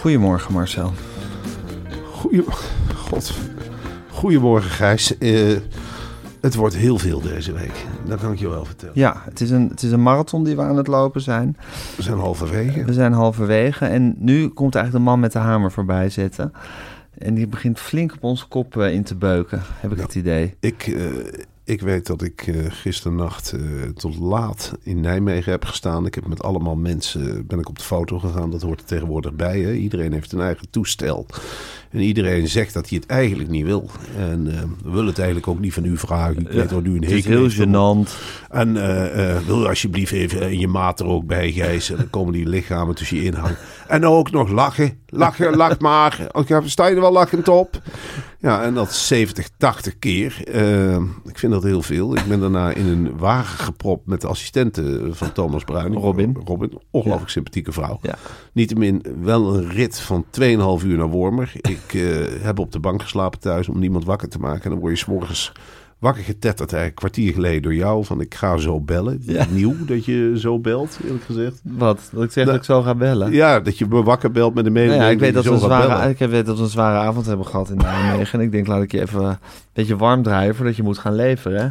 Goedemorgen Marcel. Goeie, God. Goedemorgen Gijs. Eh, het wordt heel veel deze week. Dat kan ik je wel vertellen. Ja, het is, een, het is een marathon die we aan het lopen zijn. We zijn halverwege. We zijn halverwege en nu komt eigenlijk de man met de hamer voorbij zitten. En die begint flink op onze kop eh, in te beuken, heb ik het idee. Ik, eh, ik weet dat ik eh gisternacht eh, tot laat in Nijmegen heb gestaan. Ik heb met allemaal mensen ben ik op de foto gegaan. Dat hoort er tegenwoordig bij. Hè? Iedereen heeft een eigen toestel. En iedereen zegt dat hij het eigenlijk niet wil. En eh, we willen het eigenlijk ook niet van u vragen. Ik weet dat u een Het is hekel heel gênant. En eh, eh, wil je alsjeblieft even eh, je maat er ook bij, Gijs. En dan komen die lichamen tussen je inhangen. En ook nog lachen. Lachen, lach maar. Sta je er wel lachend op? Ja, en dat 70, 80 keer. Eh, ik vind dat heel veel. Ik ben daarna in een wagen gepropt met de assistente van Thomas Bruin. Robin. Robin, ongelooflijk sympathieke vrouw. Ja. Niettemin wel een rit van 2,5 uur naar Wormer. Ik eh, heb op de bank geslapen thuis om niemand wakker te maken. En dan word je 's morgens wakker getetterd eigenlijk een kwartier geleden door jou. Van ik ga zo bellen. Ja. Nieuw dat je zo belt, eerlijk gezegd. Wat? Dat ik zeg dat ik zo ga bellen? Ja, dat je me wakker belt met de Nou mededeling ja, ik weet dat we, een zware, ik weet dat we een zware avond hebben gehad in Nijmegen. En ik denk, laat ik je even een beetje warm draaien voordat je moet gaan leveren. hè?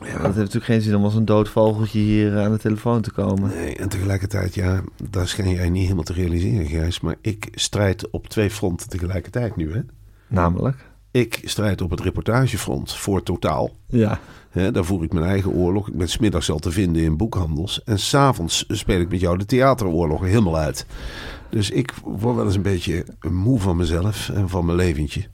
Dat heeft natuurlijk geen zin om als een dood vogeltje hier eh, aan de telefoon te komen. Nee, en tegelijkertijd, ja, daar schijn jij niet helemaal te realiseren, Gijs. Maar ik strijd op twee fronten tegelijkertijd nu, hè. Namelijk? Ik strijd op het reportagefront voor Totaal. Ja. Daar voer ik mijn eigen oorlog. Ik ben smiddags al te vinden in boekhandels. En s'avonds speel ik met jou de theateroorlog helemaal uit. Dus ik word wel eens een beetje moe van mezelf en van mijn leventje.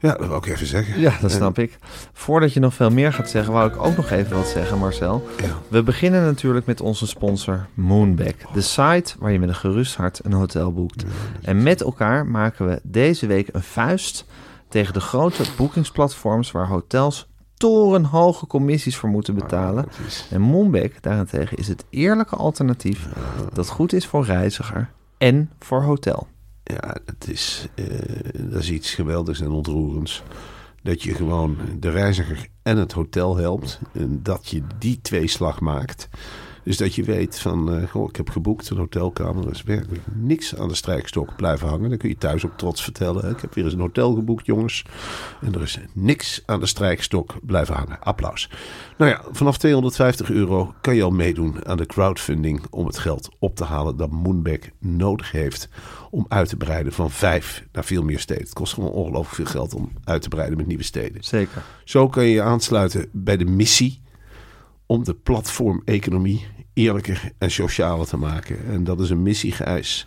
Ja, dat wil ik even zeggen. Ja, dat snap ik. Voordat je nog veel meer gaat zeggen, wou ik ook nog even wat zeggen, Marcel. Ja. We beginnen natuurlijk met onze sponsor Moonback. De site waar je met een gerust hart een hotel boekt. En met elkaar maken we deze week een vuist tegen de grote boekingsplatforms waar hotels torenhoge commissies voor moeten betalen. Dat is- En Moonback daarentegen is het eerlijke alternatief dat goed is voor reiziger en voor hotel. Ja, het is, eh, dat is iets geweldigs en ontroerends. Dat je gewoon de reiziger en het hotel helpt. En dat je die tweeslag maakt. Dus dat je weet van, eh, goh, ik heb geboekt een hotelkamer. Er is werkelijk niks aan de strijkstok blijven hangen. Dan kun je thuis ook trots vertellen. Ik heb weer eens een hotel geboekt, jongens. En er is niks aan de strijkstok blijven hangen. Applaus. Nou ja, vanaf 250 euro kan je al meedoen aan de crowdfunding... om het geld op te halen dat Moonback nodig heeft... om uit te breiden van vijf naar veel meer steden. Het kost gewoon ongelooflijk veel geld om uit te breiden met nieuwe steden. Zeker. Zo kan je je aansluiten bij de missie om de platformeconomie eerlijker en socialer te maken. En dat is een missie, Gijs.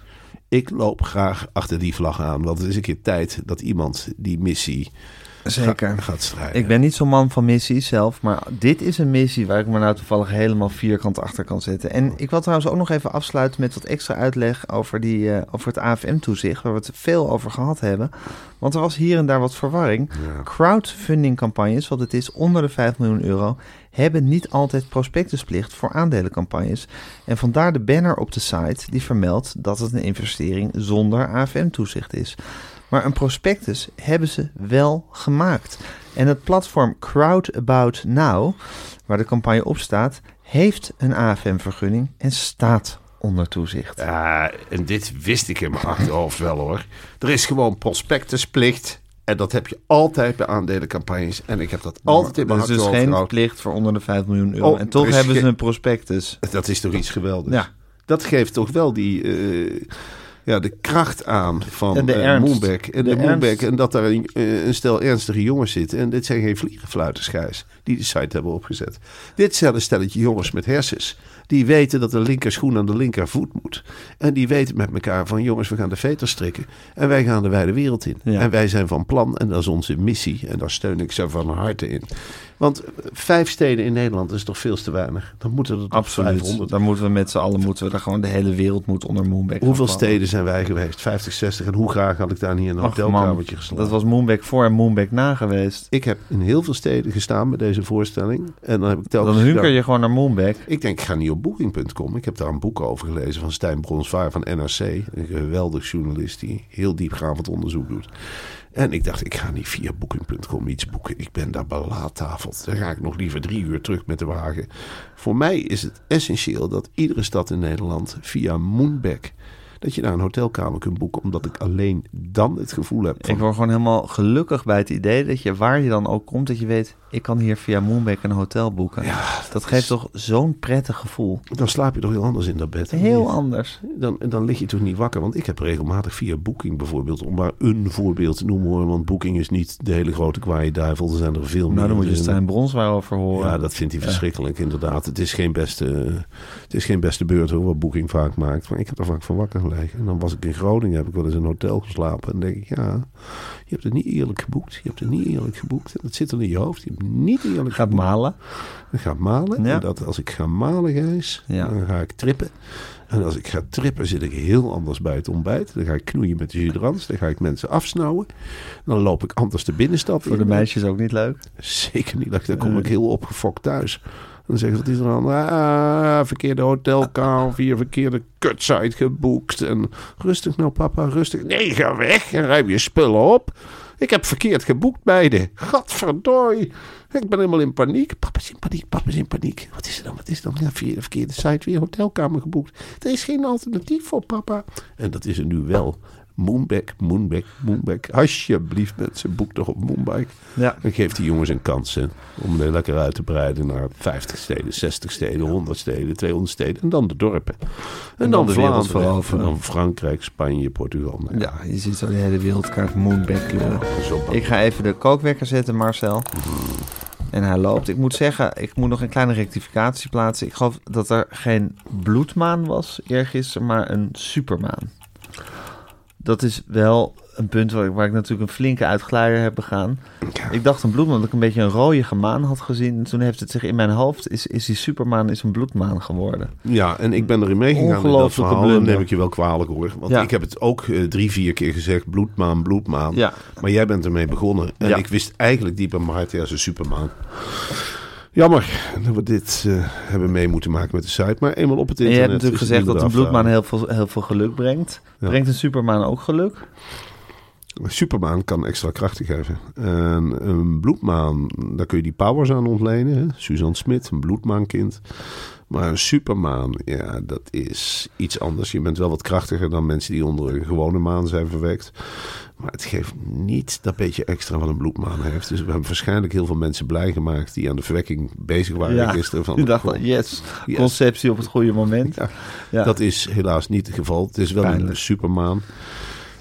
Ik loop graag achter die vlag aan, want het is een keer tijd dat iemand die missie Zeker. ga- gaat strijden. Ik ben niet zo'n man van missies zelf, maar dit is een missie waar ik me nou toevallig helemaal vierkant achter kan zetten. En ik wil trouwens ook nog even afsluiten met wat extra uitleg over, die, eh, over het AFM-toezicht, waar we het veel over gehad hebben. Want er was hier en daar wat verwarring. Crowdfunding campagnes, wat het is onder de 5 miljoen euro, hebben niet altijd prospectusplicht voor aandelencampagnes. En vandaar de banner op de site die vermeldt dat het een investering zonder AFM-toezicht is. Maar een prospectus hebben ze wel gemaakt. En het platform Crowd About Now, waar de campagne op staat, heeft een AFM-vergunning en staat onder toezicht. Ja, en dit wist ik in mijn achterhoofd wel hoor. Er is gewoon prospectusplicht. En dat heb je altijd bij aandelencampagnes. En ik heb dat altijd in mijn Er is dus geen plicht voor onder de 5 miljoen euro. Oh, en toch hebben ze een prospectus. Dat is toch iets geweldigs. Ja. Dat geeft toch wel die... eh, ja, de kracht aan van En de. Moonbeck. En de. En dat daar een, eh, een stel ernstige jongens zitten. En dit zijn geen vliegenfluiters, Gijs. Die de site hebben opgezet. Dit zijn een stelletje jongens met hersens. Die weten dat de linker schoen aan de linkervoet moet. En die weten met elkaar van jongens, we gaan de veters strikken. En wij gaan de wijde wereld in. Ja. En wij zijn van plan. En dat is onze missie. En daar steun ik ze van harte in. Want vijf steden in Nederland is toch veel te weinig. Dan moeten er toch Absoluut. 500. Dan moeten we met z'n allen, moeten we daar gewoon de hele wereld moet onder Moonbeck Hoeveel steden zijn wij geweest? 50, 60. En hoe graag had ik daar niet in een hotelkamertje geslapen? Dat was Moonbeck voor en Moonbeck na geweest. Ik heb in heel veel steden gestaan met deze voorstelling. En dan heb ik telkens Dan hunker je gewoon naar Moonbeck. Ik denk, ik ga niet op booking.com. Ik heb daar een boek over gelezen van Stijn Bronsvaar van NRC. Een geweldig journalist die heel diepgaand onderzoek doet. En ik dacht, ik ga niet via booking.com iets boeken. Ik ben daar belaattafeld. Dan ga ik nog liever drie uur terug met de wagen. Voor mij is het essentieel dat iedere stad in Nederland via Moonback... dat je daar een hotelkamer kunt boeken. Omdat ik alleen dan het gevoel heb van... Ik word gewoon helemaal gelukkig bij het idee dat je, waar je dan ook komt, dat je weet, ik kan hier via Moonbeck een hotel boeken. Ja, dat geeft toch zo'n prettig gevoel. Dan slaap je toch heel anders in dat bed. Heel anders. Dan, dan lig je toch niet wakker. Want ik heb regelmatig via Booking bijvoorbeeld, om maar een voorbeeld te noemen hoor. Want Booking is niet de hele grote kwaaie duivel. Er zijn er veel meer. Nou, dan moet je Stijn Bronswaar over horen. Ja, dat vindt hij verschrikkelijk inderdaad. Het is geen beste, het is geen beste beurt hoor, wat Booking vaak maakt. Maar ik heb er vaak van wakker En dan was ik in Groningen, heb ik wel eens in een hotel geslapen. En dan denk ik, ja, je hebt het niet eerlijk geboekt. Je hebt het niet eerlijk geboekt. En dat zit er in je hoofd. Je hebt het niet eerlijk Gaat geboekt. malen. Ik ga malen. Ja. En dat als ik ga malen, Gijs, Ja. dan ga ik trippen. En als ik ga trippen, zit ik heel anders bij het ontbijt. Dan ga ik knoeien met de judrans. Dan ga ik mensen afsnauwen. Dan loop ik anders de binnenstad Voor de meisjes ook niet leuk. Zeker niet. Dan kom ik heel opgefokt thuis. Dan zeggen ze, wat is aan? Ah, verkeerde hotelkamer, via verkeerde kutsite geboekt. En rustig nou papa, rustig. Nee, ga weg en ruim je spullen op. Ik heb verkeerd geboekt beide. Gadverdooi. Ik ben helemaal in paniek. Papa is in paniek, papa is in paniek. Wat is er dan, wat is er dan? Ja, de verkeerde site weer hotelkamer geboekt. Er is geen alternatief voor papa. En dat is er nu wel. Moonback, Moonback, Moonback. Alsjeblieft mensen, boek toch op Moonback. Ja. En geef die jongens een kans hè, om er lekker uit te breiden naar 50 steden, 60 steden, 100 steden, 200 steden. En dan de dorpen. En, dan de wereld veroveren. En dan Frankrijk, Spanje, Portugal. Nou, Ja, je ziet zo de hele wereldkaart Moonback kleuren. bang. Ik ga even de kookwekker zetten, Marcel. En hij loopt. Ik moet zeggen, ik moet nog een kleine rectificatie plaatsen. Ik geloof dat er geen bloedmaan was eergisteren, maar een supermaan. Dat is wel een punt waar ik, waar ik natuurlijk een flinke uitglijer heb begaan. Ik dacht een bloedmaan, dat ik een beetje een rooie maan had gezien. En toen heeft het zich in mijn hoofd, is, is die supermaan is een bloedmaan geworden. Ja, en ik ben erin meegegaan in dat Ongelooflijke verhaal. Blunder. neem ik je wel kwalijk hoor. Want Ja. ik heb het ook eh, drie, vier keer gezegd. Bloedmaan, bloedmaan. Ja. Maar jij bent ermee begonnen. En ik wist eigenlijk diep in mijn hart, ja, ze supermaan. Jammer dat we dit eh, hebben mee moeten maken met de site. Maar eenmaal op het En je internet... hebt natuurlijk gezegd dat een meer bloedmaan heel veel, heel veel geluk brengt. Ja. Brengt een supermaan ook geluk? halen. Supermaan kan extra krachten geven. En een bloedmaan, daar kun je die powers aan ontlenen. Hè? Suzanne Smit, een bloedmaankind. Maar een supermaan, ja, dat is iets anders. Je bent wel wat krachtiger dan mensen die onder een gewone maan zijn verwekt. Maar het geeft niet dat beetje extra wat een bloedmaan heeft. Dus we hebben waarschijnlijk heel veel mensen blij gemaakt die aan de verwekking bezig waren gisteren. Van, je dacht, goh, yes, Yes. conceptie op het goede moment. Ja, Ja. Dat is helaas niet het geval. Het is wel Pijnlijk. een supermaan.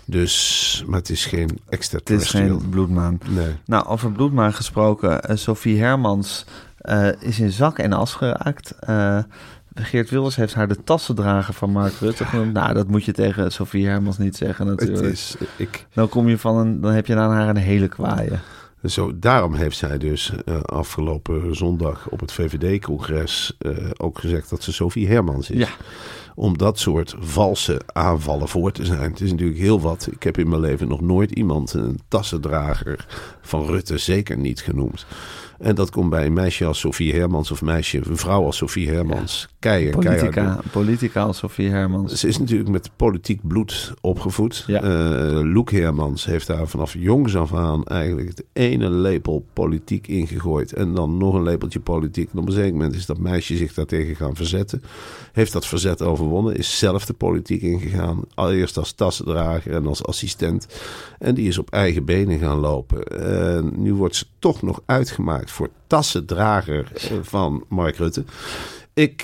Dus, maar het is geen Het is geen bloedmaan. Nee. Nou, over bloedmaan gesproken. eh, Sophie Hermans eh, is in zak en as geraakt. Eh, Geert Wilders heeft haar de tassendrager van Mark Rutte genoemd. Nou, dat moet je tegen Sophie Hermans niet zeggen Het natuurlijk. is, ik, Dan kom je van een, dan heb je aan haar een hele kwaaie. zo, daarom heeft zij dus eh, afgelopen zondag op het VVD-congres ook gezegd dat ze Sophie Hermans is. Ja. Om dat soort valse aanvallen voor te zijn. Het is natuurlijk heel wat. Ik heb in mijn leven nog nooit iemand een tassendrager van Rutte zeker niet genoemd. En dat komt bij een meisje als Sofie Hermans of meisje, een vrouw als Sofie Hermans. Keier, Politica, politica als Sofie Hermans. Ze is natuurlijk met politiek bloed opgevoed. Ja. Eh, Loek Hermans heeft daar vanaf jongs af aan eigenlijk het ene lepel politiek ingegooid. En dan nog een lepeltje politiek. En op een zeker moment is dat meisje zich daartegen gaan verzetten. Heeft dat verzet overwonnen. Is zelf de politiek ingegaan. Allereerst als tassendrager en als assistent. En die is op eigen benen gaan lopen. En nu wordt ze toch nog uitgemaakt voor tassendrager eh, van Mark Rutte. Ik,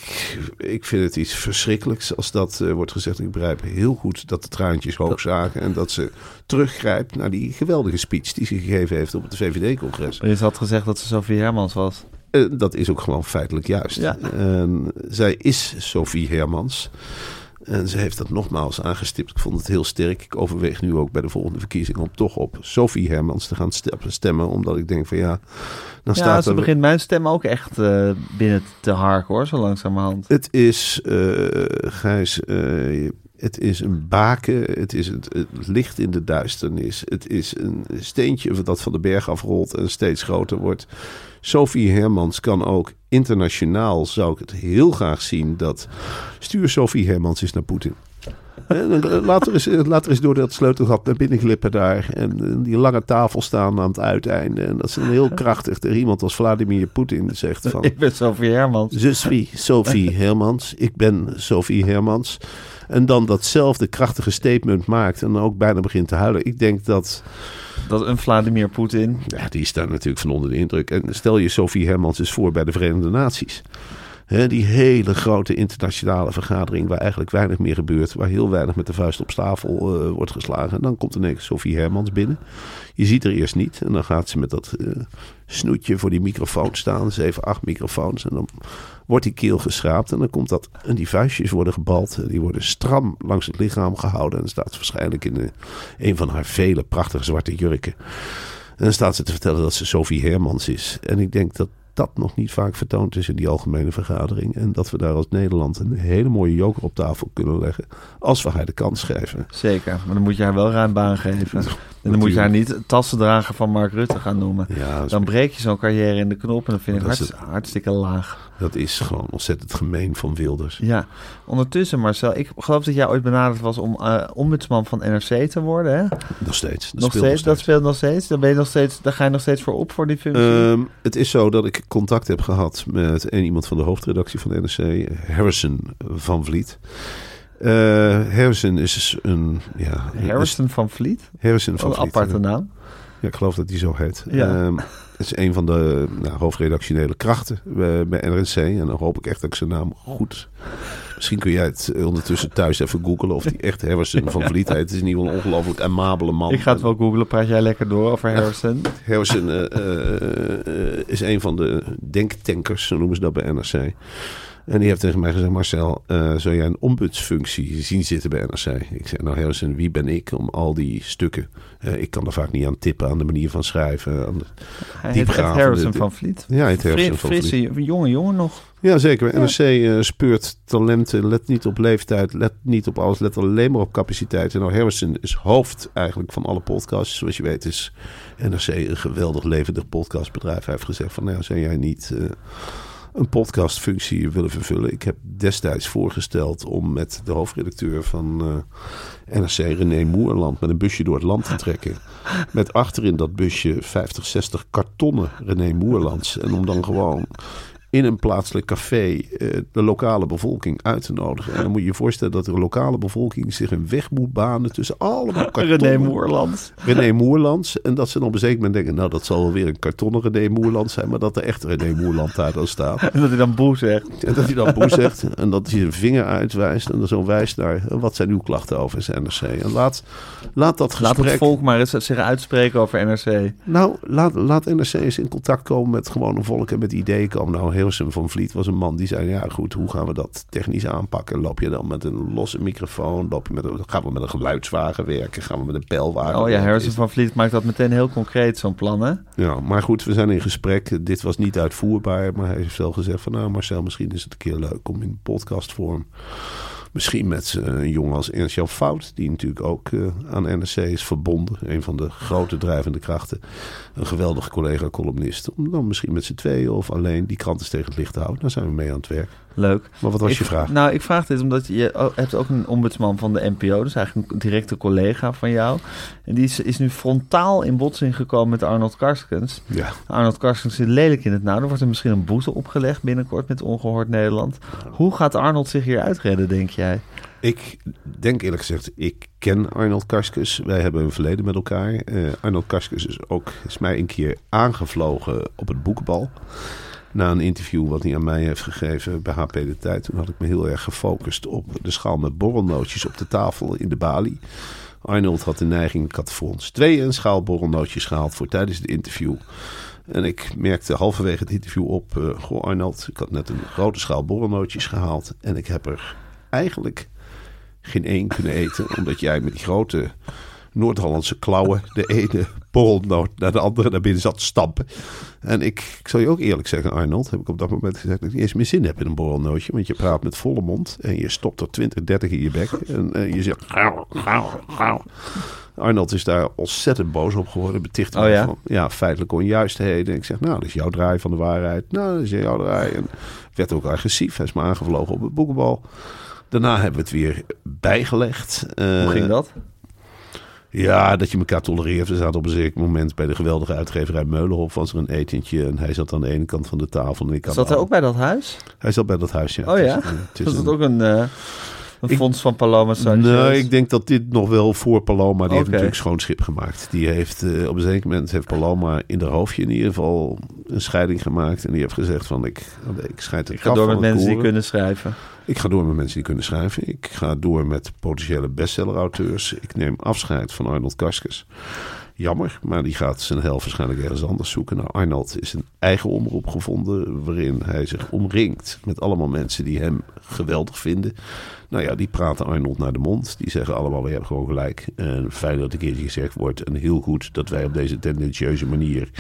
ik vind het iets verschrikkelijks als dat eh, wordt gezegd. Ik begrijp heel goed dat de traantjes hoog zagen. En dat ze teruggrijpt naar die geweldige speech die ze gegeven heeft op het VVD-congres. Is had gezegd dat ze Sofie Hermans was. Eh, dat is ook gewoon feitelijk juist. Ja. En zij is Sophie Hermans. En ze heeft dat nogmaals aangestipt. Ik vond het heel sterk. Ik overweeg nu ook bij de volgende verkiezing om toch op Sophie Hermans te gaan ste- stemmen. Omdat ik denk van ja, dan Ja, staat ze er... begint mijn stem ook echt eh, binnen te harken hoor, zo langzamerhand. Het is, eh Gijs, eh, het is een baken. Het is het, het licht in de duisternis. Het is een steentje dat van de berg afrolt en steeds groter wordt. Sophie Hermans kan ook internationaal, zou ik het heel graag zien, dat stuur Sophie Hermans eens naar Poetin. En dan Laat er, eens, laat er eens door dat sleutelgat naar binnen glippen daar. En eh, die lange tafel staan aan het uiteinde. En dat ze dan heel krachtig tegen iemand als Vladimir Poetin zegt van... Ik ben Sofie Hermans. Suis Sophie Hermans. Ik ben Sophie Hermans. En dan datzelfde krachtige statement maakt en dan ook bijna begint te huilen. Ik denk dat, Dat een Vladimir Poetin. ja, die is daar natuurlijk van onder de indruk. En stel je Sophie Hermans eens voor bij de Verenigde Naties. Die hele grote internationale vergadering waar eigenlijk weinig meer gebeurt. Waar heel weinig met de vuist op tafel eh, wordt geslagen. En dan komt ineens Sophie Hermans binnen. Je ziet er eerst niet. En dan gaat ze met dat eh, snoetje voor die microfoon staan. Zeven, acht microfoons. En dan wordt die keel geschraapt. En dan komt dat. En die vuistjes worden gebald. Die worden stram langs het lichaam gehouden. En staat waarschijnlijk in eh, een van haar vele prachtige zwarte jurken. En dan staat ze te vertellen dat ze Sophie Hermans is. En ik denk dat dat nog niet vaak vertoond is in die algemene vergadering. En dat we daar als Nederland een hele mooie joker op tafel kunnen leggen. Als we haar de kans geven. Zeker, maar dan moet je haar wel ruim baan geven. En dan moet je haar niet tassendrager van Mark Rutte gaan noemen. Ja, Dan breek je zo'n carrière in de knop en dat vind ik hartst- hartstikke laag. Dat is gewoon ontzettend gemeen van Wilders. Ja, ondertussen Marcel, ik geloof dat jij ooit benaderd was om eh, ombudsman van NRC te worden. Hè? Nog steeds. Dat nog speelt steeds, dat speelt nog steeds. Daar, ben je nog steeds. daar ga je nog steeds voor op voor die functie. Ehm, het is zo dat ik contact heb gehad met een iemand van de hoofdredactie van de NRC, Harrison van Vliet. Eh, Harrison is een. Ja, Harrison van Vliet, Harrison van een Vliet. aparte naam. Ja, ik geloof dat hij zo heet. Ja. Ehm, het is een van de nou, hoofdredactionele krachten bij, bij NRC. En dan hoop ik echt dat ik zijn naam goed. Misschien kun jij het ondertussen thuis even googlen of die echt Harrison van Vliet heet. Het is in ieder geval een ongelooflijk amabele man. Ik ga het wel googlen, praat jij lekker door over Harrison. Harrison eh, eh, eh, is een van de denktankers, zo noemen ze dat bij NRC. En die heeft tegen mij gezegd, Marcel, eh, zou jij een ombudsfunctie zien zitten bij NRC? Ik zei, nou Harrison, wie ben ik om al die stukken... eh, ik kan er vaak niet aan tippen, aan de manier van schrijven. aan de- Hij heet Harrison van Vliet. Ja, hij heet Harrison van Vliet. Frisse, jonge jongen nog. Ja, zeker. NRC eh, speurt talenten, let niet op leeftijd, let niet op alles, let alleen maar op capaciteit. En nou, Harrison is hoofd eigenlijk van alle podcasts. Zoals je weet is NRC een geweldig levendig podcastbedrijf. Hij heeft gezegd van, nou, zou jij niet een podcastfunctie willen vervullen? Ik heb destijds voorgesteld om met de hoofdredacteur van eh, NRC, René Moerland, met een busje door het land te trekken. Met achterin dat busje 50, 60 kartonnen René Moerlands. En om dan gewoon in een plaatselijk café eh, de lokale bevolking uit te nodigen. En dan moet je je voorstellen dat de lokale bevolking zich een weg moet banen tussen allemaal kartonnen. René Moerland. René Moerlands. En dat ze dan op een zeker moment denken, nou dat zal wel weer een kartonnen René Moerland zijn. Maar dat er echt René Moerland daar dan staat. En dat hij dan boe zegt. En dat hij dan boe zegt en dat hij zijn vinger uitwijst. En dan zo wijst naar, eh, wat zijn uw klachten over zijn NRC? En laat, laat dat Laat gesprek... het volk maar eens zich uitspreken over NRC. Nou, laat, laat NRC eens in contact komen met gewone volk en met ideeën komen. Nou, Hilsum van Vliet was een man die zei, ja goed, hoe gaan we dat technisch aanpakken? Loop je dan met een losse microfoon? Loop je met een, gaan we met een geluidswagen werken? Gaan we met een pijlwagen Oh ja, Is- van Vliet maakt dat meteen heel concreet, zo'n plan, hè? Ja, maar goed, we zijn in gesprek. Dit was niet uitvoerbaar, maar hij heeft wel gezegd van... nou Marcel, misschien is het een keer leuk om in podcastvorm... Misschien met eh, een jongen als Ernst-Jan Fout, die natuurlijk ook eh, aan NRC is verbonden. Een van de grote drijvende krachten. Een geweldige collega-columnist. Om dan misschien met z'n tweeën of alleen die krant eens tegen het licht te houden. Dan zijn we mee aan het werk. Leuk. Maar wat was Ik- je vraag? Nou, ik vraag dit omdat je o- hebt ook een ombudsman van de NPO, dus eigenlijk een directe collega van jou. En die is, is nu frontaal in botsing gekomen met Arnold Karskens. Ja. Arnold Karskens zit lelijk in het nauw. Er wordt er misschien een boete opgelegd binnenkort met Ongehoord Nederland. Hoe gaat Arnold zich hier uitredden, denk jij? Ik denk eerlijk gezegd, ik ken Arnold Karskens. Wij hebben een verleden met elkaar. Eh, Arnold Karskens is ook is mij een keer aangevlogen op het boekenbal. Na een interview wat hij aan mij heeft gegeven bij HP De Tijd. Toen had ik me heel erg gefocust op de schaal met borrelnootjes op de tafel in de balie. Arnold had de neiging, ik had voor ons twee een schaal borrelnootjes gehaald voor tijdens het interview. En ik merkte halverwege het interview op, eh goh Arnold, ik had net een grote schaal borrelnootjes gehaald. En ik heb er eigenlijk geen één kunnen eten. Omdat jij met die grote Noord-Hollandse klauwen de ene borrelnoot naar de andere naar binnen zat te stampen. En ik, ik zal je ook eerlijk zeggen, Arnold, heb ik op dat moment gezegd dat ik niet eens meer zin heb in een borrelnootje. Want je praat met volle mond en je stopt er 20, 30 in je bek. En, je zegt gauw, gauw, gauw. Arnold is daar ontzettend boos op geworden. Beticht Oh ja? van ja, feitelijke onjuistheden. Ik zeg, nou, dat is jouw draai van de waarheid. Nou, dat is jouw draai. En werd ook agressief. Hij is me aangevlogen op het boekenbal. Daarna hebben we het weer bijgelegd. Hoe Eh, ging dat? ja, dat je elkaar tolereert. We zaten op een zeker moment bij de geweldige uitgeverij Meulenhof. Was er een etentje en hij zat aan de ene kant van de tafel. En ik aan Zat hij ook bij dat huis? Hij zat bij dat huis, ja. Oh ja? Het is het is Was een- ook een, eh, een Ik- fonds van Paloma Sanchez? Nee, ik denk dat dit nog wel voor Paloma. Die heeft natuurlijk schoon schip gemaakt. Die heeft eh, op een zeker moment heeft Paloma in haar hoofdje in ieder geval een scheiding gemaakt. En die heeft gezegd van ik, ik scheid het Ik ga door met mensen die kunnen schrijven. Ik ga door met mensen die kunnen schrijven. Ik ga door met potentiële bestseller-auteurs. Ik neem afscheid van Arnold Karskens. Jammer, maar die gaat zijn hel waarschijnlijk ergens anders zoeken. Nou, Arnold is een eigen omroep gevonden... waarin hij zich omringt met allemaal mensen die hem geweldig vinden. Nou ja, die praten Arnold naar de mond. Die zeggen allemaal, we hebben gewoon gelijk. En fijn dat een keertje gezegd wordt. En heel goed dat wij op deze tendentieuze manier...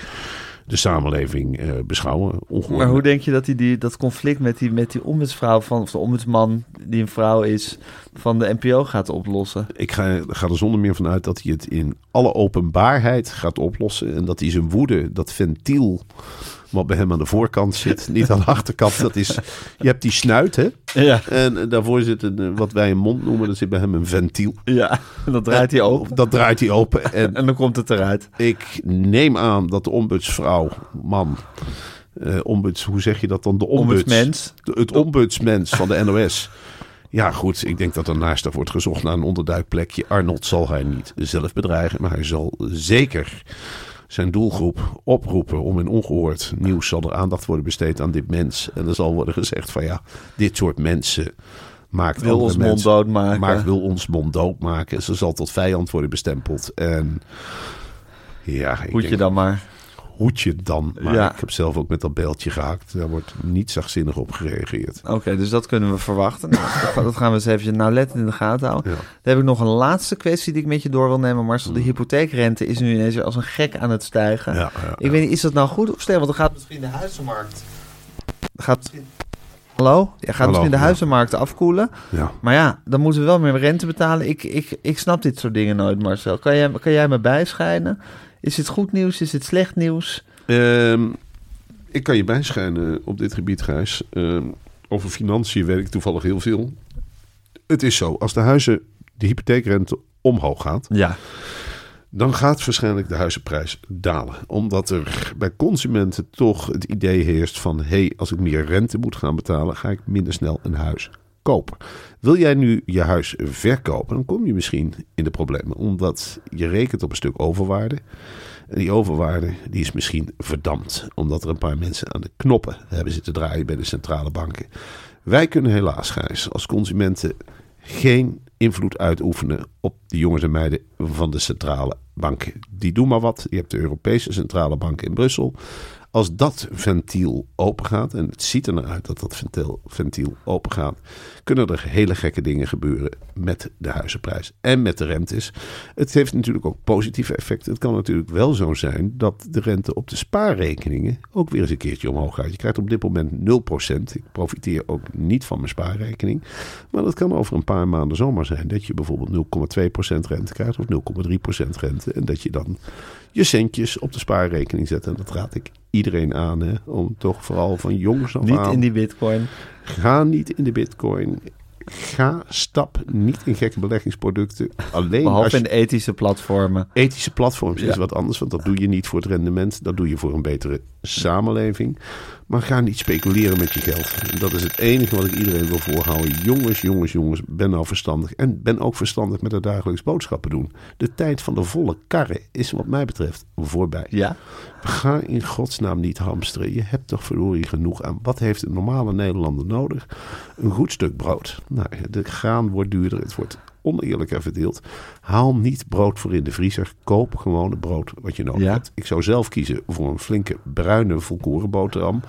de samenleving eh, beschouwen. Ongehoord Maar hoe denk je dat hij die, dat conflict met die, met die ombudsvrouw van, of de ombudsman die een vrouw is, van de NPO gaat oplossen? Ik ga, ga er zonder meer van uit dat hij het in alle openbaarheid gaat oplossen. En dat hij zijn woede, dat ventiel wat bij hem aan de voorkant zit, niet aan de achterkant. Dat is, je hebt die snuit, hè? Ja. En daarvoor zit een, eh, wat wij een mond noemen, dat zit bij hem een ventiel. Ja, en dat draait hij open. Dat draait hij open. En En dan komt het eruit. ik neem aan dat de ombudsvrouw, man, eh, ombuds, hoe zeg je dat dan? De ombuds, Ombudsmens. de- het ombudsmens van de NOS. Ja, goed. Ik denk dat er naast wordt gezocht naar een onderduikplekje. Arnold zal hij niet zelf bedreigen, maar hij zal zeker zijn doelgroep oproepen om in ongehoord nieuws zal er aandacht worden besteed aan dit mens. En er zal worden gezegd van ja, dit soort mensen maakt Wil ons mond doodmaken. maakt, wil ons mond doodmaken. Ze zal tot vijand worden bestempeld. En ja, ik Moet je dan maar. Hoedje dan. Maar Ja. ik heb zelf ook met dat beeldje gehaakt. Daar wordt niet zachtzinnig op gereageerd. Oké, dus dat kunnen we verwachten. Nou, dat gaan we eens even nauwlettend in de gaten houden. Ja. Dan heb ik nog een laatste kwestie die ik met je door wil nemen. Marcel, de hypotheekrente is nu ineens als een gek aan het stijgen. Ja, Ik weet niet, is dat nou goed of slecht? Want dan gaat misschien de huizenmarkt... Gaat misschien... Hallo? Ja, gaat Hallo, misschien de ja. huizenmarkt afkoelen. ja. Maar ja, dan moeten we wel meer rente betalen. Ik, ik, ik snap dit soort dingen nooit, Marcel. Kan jij, kan jij me bijschijnen? Is dit goed nieuws? Is dit slecht nieuws? Ehm, ik kan je bijschijnen op dit gebied, Gijs. Ehm, over financiën weet ik toevallig heel veel. Het is zo, als de huizen, de hypotheekrente omhoog gaat... Ja. dan gaat waarschijnlijk de huizenprijs dalen. Omdat er bij consumenten toch het idee heerst van... hé, hey, als ik meer rente moet gaan betalen... ga ik minder snel een huis Wil jij nu je huis verkopen... dan kom je misschien in de problemen. Omdat je rekent op een stuk overwaarde... En die overwaarde die is misschien verdampt. Omdat er een paar mensen aan de knoppen hebben zitten draaien bij de centrale banken. Wij kunnen helaas, Gijs, als consumenten geen invloed uitoefenen op de jongens en meiden van de centrale banken. Die doen maar wat. Je hebt de Europese centrale bank in Brussel. Als dat ventiel open gaat, en het ziet er naar uit dat dat ventiel, ventiel open gaat, kunnen er hele gekke dingen gebeuren met de huizenprijs en met de rentes. Het heeft natuurlijk ook positieve effecten. Het kan natuurlijk wel zo zijn dat de rente op de spaarrekeningen ook weer eens een keertje omhoog gaat. Je krijgt op dit moment 0%. Ik profiteer ook niet van mijn spaarrekening. Maar dat kan over een paar maanden zomaar zijn dat je bijvoorbeeld 0,2% rente krijgt of 0,3% rente. En dat je dan je centjes op de spaarrekening zet. En dat raad ik iedereen aan. Hè, om toch vooral van jongens af Niet aan. in die bitcoin. Ga niet in de bitcoin. Ga stap niet in gekke beleggingsproducten. Alleen als Behalve je in de ethische platformen. ethische platforms is wat anders. Want dat doe je niet voor het rendement. Dat doe je voor een betere samenleving. Maar ga niet speculeren met je geld. En dat is het enige wat ik iedereen wil voorhouden. Jongens, jongens, jongens, ben nou verstandig. En ben ook verstandig met het dagelijks boodschappen doen. De tijd van de volle karren is wat mij betreft voorbij. Ja. Ga in godsnaam niet hamsteren. Je hebt toch verdorie genoeg aan. Wat heeft een normale Nederlander nodig? Een goed stuk brood. Nou, de graan wordt duurder. Het wordt oneerlijker verdeeld. Haal niet brood voor in de vriezer. Koop gewoon het brood wat je nodig Ja. hebt. Ik zou zelf kiezen voor een flinke bruine volkoren boterham.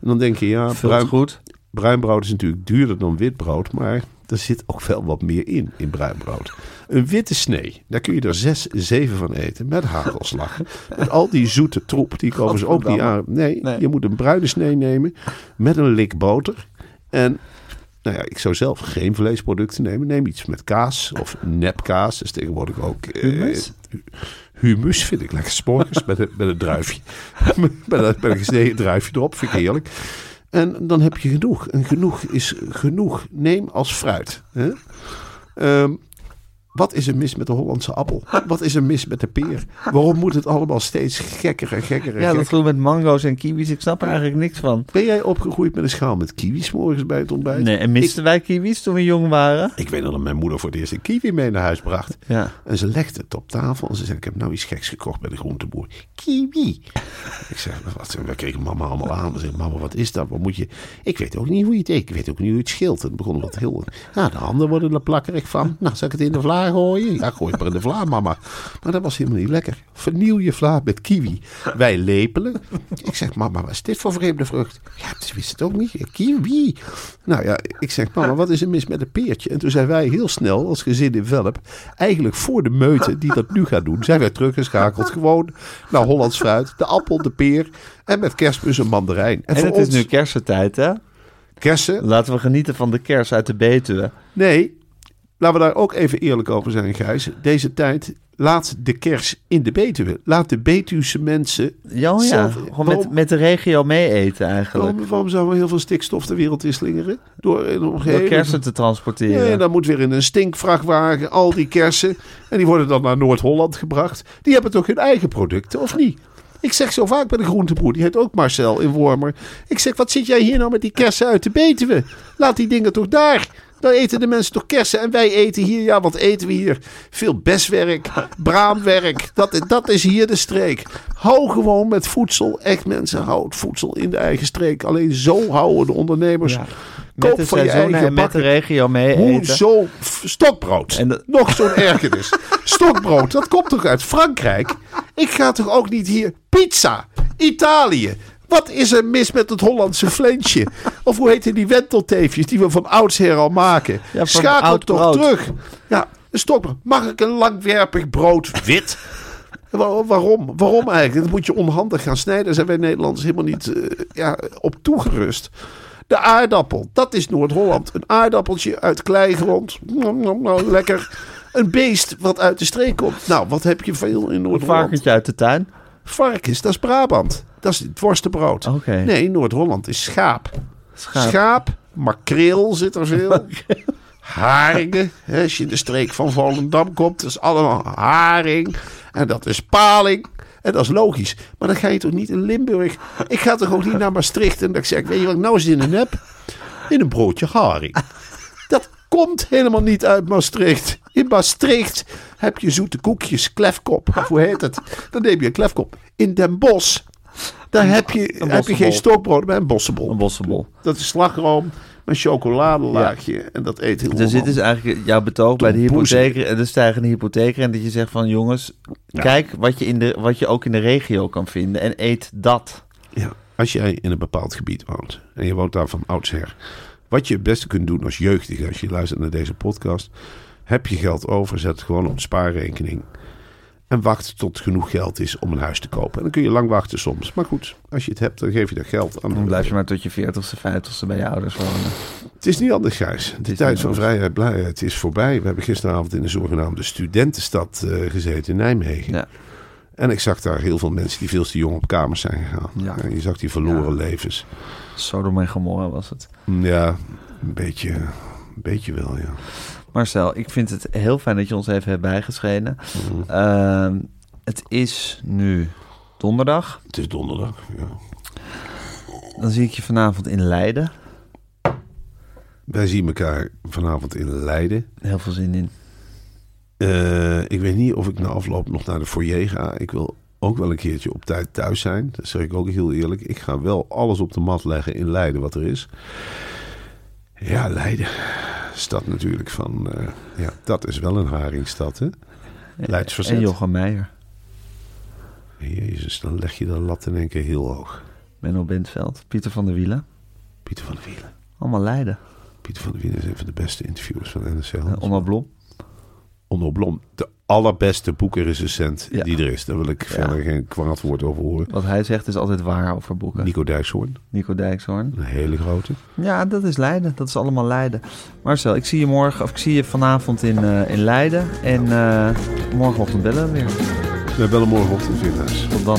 En dan denk je, ja, bruin, goed. bruin brood is natuurlijk duurder dan wit brood. Maar er zit ook wel wat meer in, in bruin brood. Een witte snee, daar kun je er zes, zeven van eten. Met hagelslag. met al die zoete troep, die komen ze ook niet aan. Nee, Nee. je moet een bruine snee nemen met een lik boter. En nou ja, ik zou zelf geen vleesproducten nemen. Neem iets met kaas of nepkaas. Dat is tegenwoordig ook... eh, Humus vind ik lekker sporgers met, een, met een druifje. met, een, met een gesneden druifje erop, vind ik heerlijk. En dan heb je genoeg. En genoeg is genoeg. Neem als fruit. Hè? Ehm, wat is er mis met de Hollandse appel? Wat is er mis met de peer? Waarom moet het allemaal steeds gekker en gekker en Ja, dat doen met mango's en kiwis. Ik snap er eigenlijk niks van. Ben jij opgegroeid met een schaal met kiwis morgens bij het ontbijt? Nee, en misten wij kiwis toen we jong waren? Ik weet nog dat mijn moeder voor het eerst een kiwi mee naar huis bracht. Ja. En ze legde het op tafel en ze zei, ik heb nou iets geks gekocht bij de groenteboer. Kiwi. ik zeg, wat, we kregen mama allemaal aan. Ze zei, mama, wat is dat? Wat moet je... Ik weet ook niet hoe je het eet. Ik weet ook niet hoe je het schilt. Het begon wat heel... Ja, de handen worden er plakkerig van. Nou, zal ik het in de vla gooien? Ja, gooi maar in de vla, mama. Maar dat was helemaal niet lekker. Vernieuw je vla met kiwi. Wij lepelen. Ik zeg, mama, wat is dit voor vreemde vrucht? Ja, ze wist het ook niet. Kiwi. Nou ja, ik zeg, mama, wat is er mis met een peertje? En toen zijn wij heel snel, als gezin in Velp, eigenlijk voor de meute die dat nu gaat doen, zijn wij teruggeschakeld. Gewoon naar Hollands fruit, de appel, de peer en met kerstmis een mandarijn. En, het is nu kersentijd, hè? kersen, Laten we genieten van de kers uit de Betuwe. nee, laten we daar ook even eerlijk over zijn, Gijs. Deze tijd, laat de kers in de Betuwe. Laat de Betuwse mensen Ja, oh ja. zelf- Gewoon waarom- met, met de regio mee eten eigenlijk. Waarom, waarom zouden we heel veel stikstof de wereld in slingeren? Door een Door omgeving. kersen te transporteren. Nee, dan moet weer in een stinkvrachtwagen al die kersen. En die worden dan naar Noord-Holland gebracht. Die hebben toch hun eigen producten, of niet? Ik zeg zo vaak bij de groenteboer, die heet ook Marcel in Wormer. Ik zeg, wat zit jij hier nou met die kersen uit de Betuwe? Laat die dingen toch daar. Dan eten de mensen toch kersen en wij eten hier, ja, wat eten we hier? Veel beswerk, braamwerk, dat, dat is hier de streek. Hou gewoon met voedsel, echt mensen, hou het voedsel in de eigen streek. Alleen zo houden de ondernemers. Ja. Koop met de van je eigen en met de regio mee eten. Hoezo? F- Stokbrood. En dat- Nog zo'n ergernis. Stokbrood, dat komt toch uit Frankrijk? Ik ga toch ook niet hier... Pizza, Italië. Wat is er mis met het Hollandse flensje? Of hoe heet die wentelteefjes die we van oudsher al maken? Ja, Schakel oud toch brood. terug. Ja, een stokbrood. Mag ik een langwerpig brood wit? Wa- Waarom? Waarom eigenlijk? Dat moet je onhandig gaan snijden. Daar zijn wij Nederlanders helemaal niet eh, ja, op toegerust. De aardappel, dat is Noord-Holland. Een aardappeltje uit kleigrond. Nou, nou, nou, lekker. Een beest wat uit de streek komt. Nou, wat heb je veel in Een Noord-Holland? varkentje uit de tuin. Varkens, dat is Brabant. Dat is het worstenbrood. Nee, Noord-Holland is schaap. Schaap. Schaap, makreel zit er veel. Haringen. hè, Als je in de streek van Volendam komt, dat is allemaal haring. En dat is paling. En dat is logisch. Maar dan ga je toch niet in Limburg. Ik ga toch ook niet naar Maastricht en dat ik zeg: Weet je wat ik nou zin in heb? In een broodje haring. Dat komt helemaal niet uit Maastricht. In Maastricht heb je zoete koekjes, klefkop. Of hoe heet het? Dan neem je een klefkop. In Den Bosch, daar heb je, heb je geen stokbrood, maar een bossenbol. Een bossenbol. Dat is slagroom met chocoladelaagje. En dat eet heel Dus dit is eigenlijk jouw betoog bij de hypotheek en de stijgende hypotheek. En dat je zegt van jongens, kijk wat je, in de, wat je ook in de regio kan vinden en eet dat. Ja, als jij in een bepaald gebied woont en je woont daar van oudsher. Wat je het beste kunt doen als jeugdige, als je luistert naar deze podcast. Heb je geld over, zet het gewoon op spaarrekening. En wacht tot genoeg geld is om een huis te kopen. En dan kun je lang wachten soms. Maar goed, als je het hebt, dan geef je dat geld aan. Dan blijf je maar tot je 40ste, 50ste bij je ouders wonen. Het is niet anders, Gijs. De tijd van vrijheid, blijheid is voorbij. We hebben gisteravond in de zogenaamde studentenstad eh, gezeten in Nijmegen. Ja. En ik zag daar heel veel mensen die veel te jong op kamers zijn gegaan. Ja. En je zag die verloren Ja. levens. Sodom en Gomorra was het. Ja, een beetje, een beetje wel, ja. Marcel, ik vind het heel fijn dat je ons even hebt bijgeschenen. Mhm. Ehm, het is nu donderdag. Het is donderdag, ja. Dan zie ik je vanavond in Leiden. Wij zien elkaar vanavond in Leiden. Heel veel zin in. Eh, ik weet niet of ik na afloop nog naar de foyer ga. Ik wil ook wel een keertje op tijd thuis zijn. Dat zeg ik ook heel eerlijk. Ik ga wel alles op de mat leggen in Leiden wat er is. Ja, Leiden. Stad natuurlijk van... eh, ja, dat is wel een haringstad, hè? Leids. En Jochem Meijer. Jezus, dan leg je de lat in één keer heel hoog. Menno Bentveld. Pieter van der Wielen. Pieter van der Wielen. Allemaal Leiden. Pieter van der Wielen is een van de beste interviewers van NSL. Uh, Onno Blom. Onno Blom, de allerbeste boekenrecensent Ja. die er is. Daar wil ik Ja. verder geen kwaad woord over horen. Wat hij zegt is altijd waar over boeken. Nico Dijkshoorn, Nico Dijkshoorn. een hele grote. Ja, dat is Leiden. Dat is allemaal Leiden. Marcel, ik zie je morgen, of ik zie je vanavond in, eh, in Leiden. En eh, morgenochtend bellen we weer. We bellen morgenochtend weer thuis. Tot dan.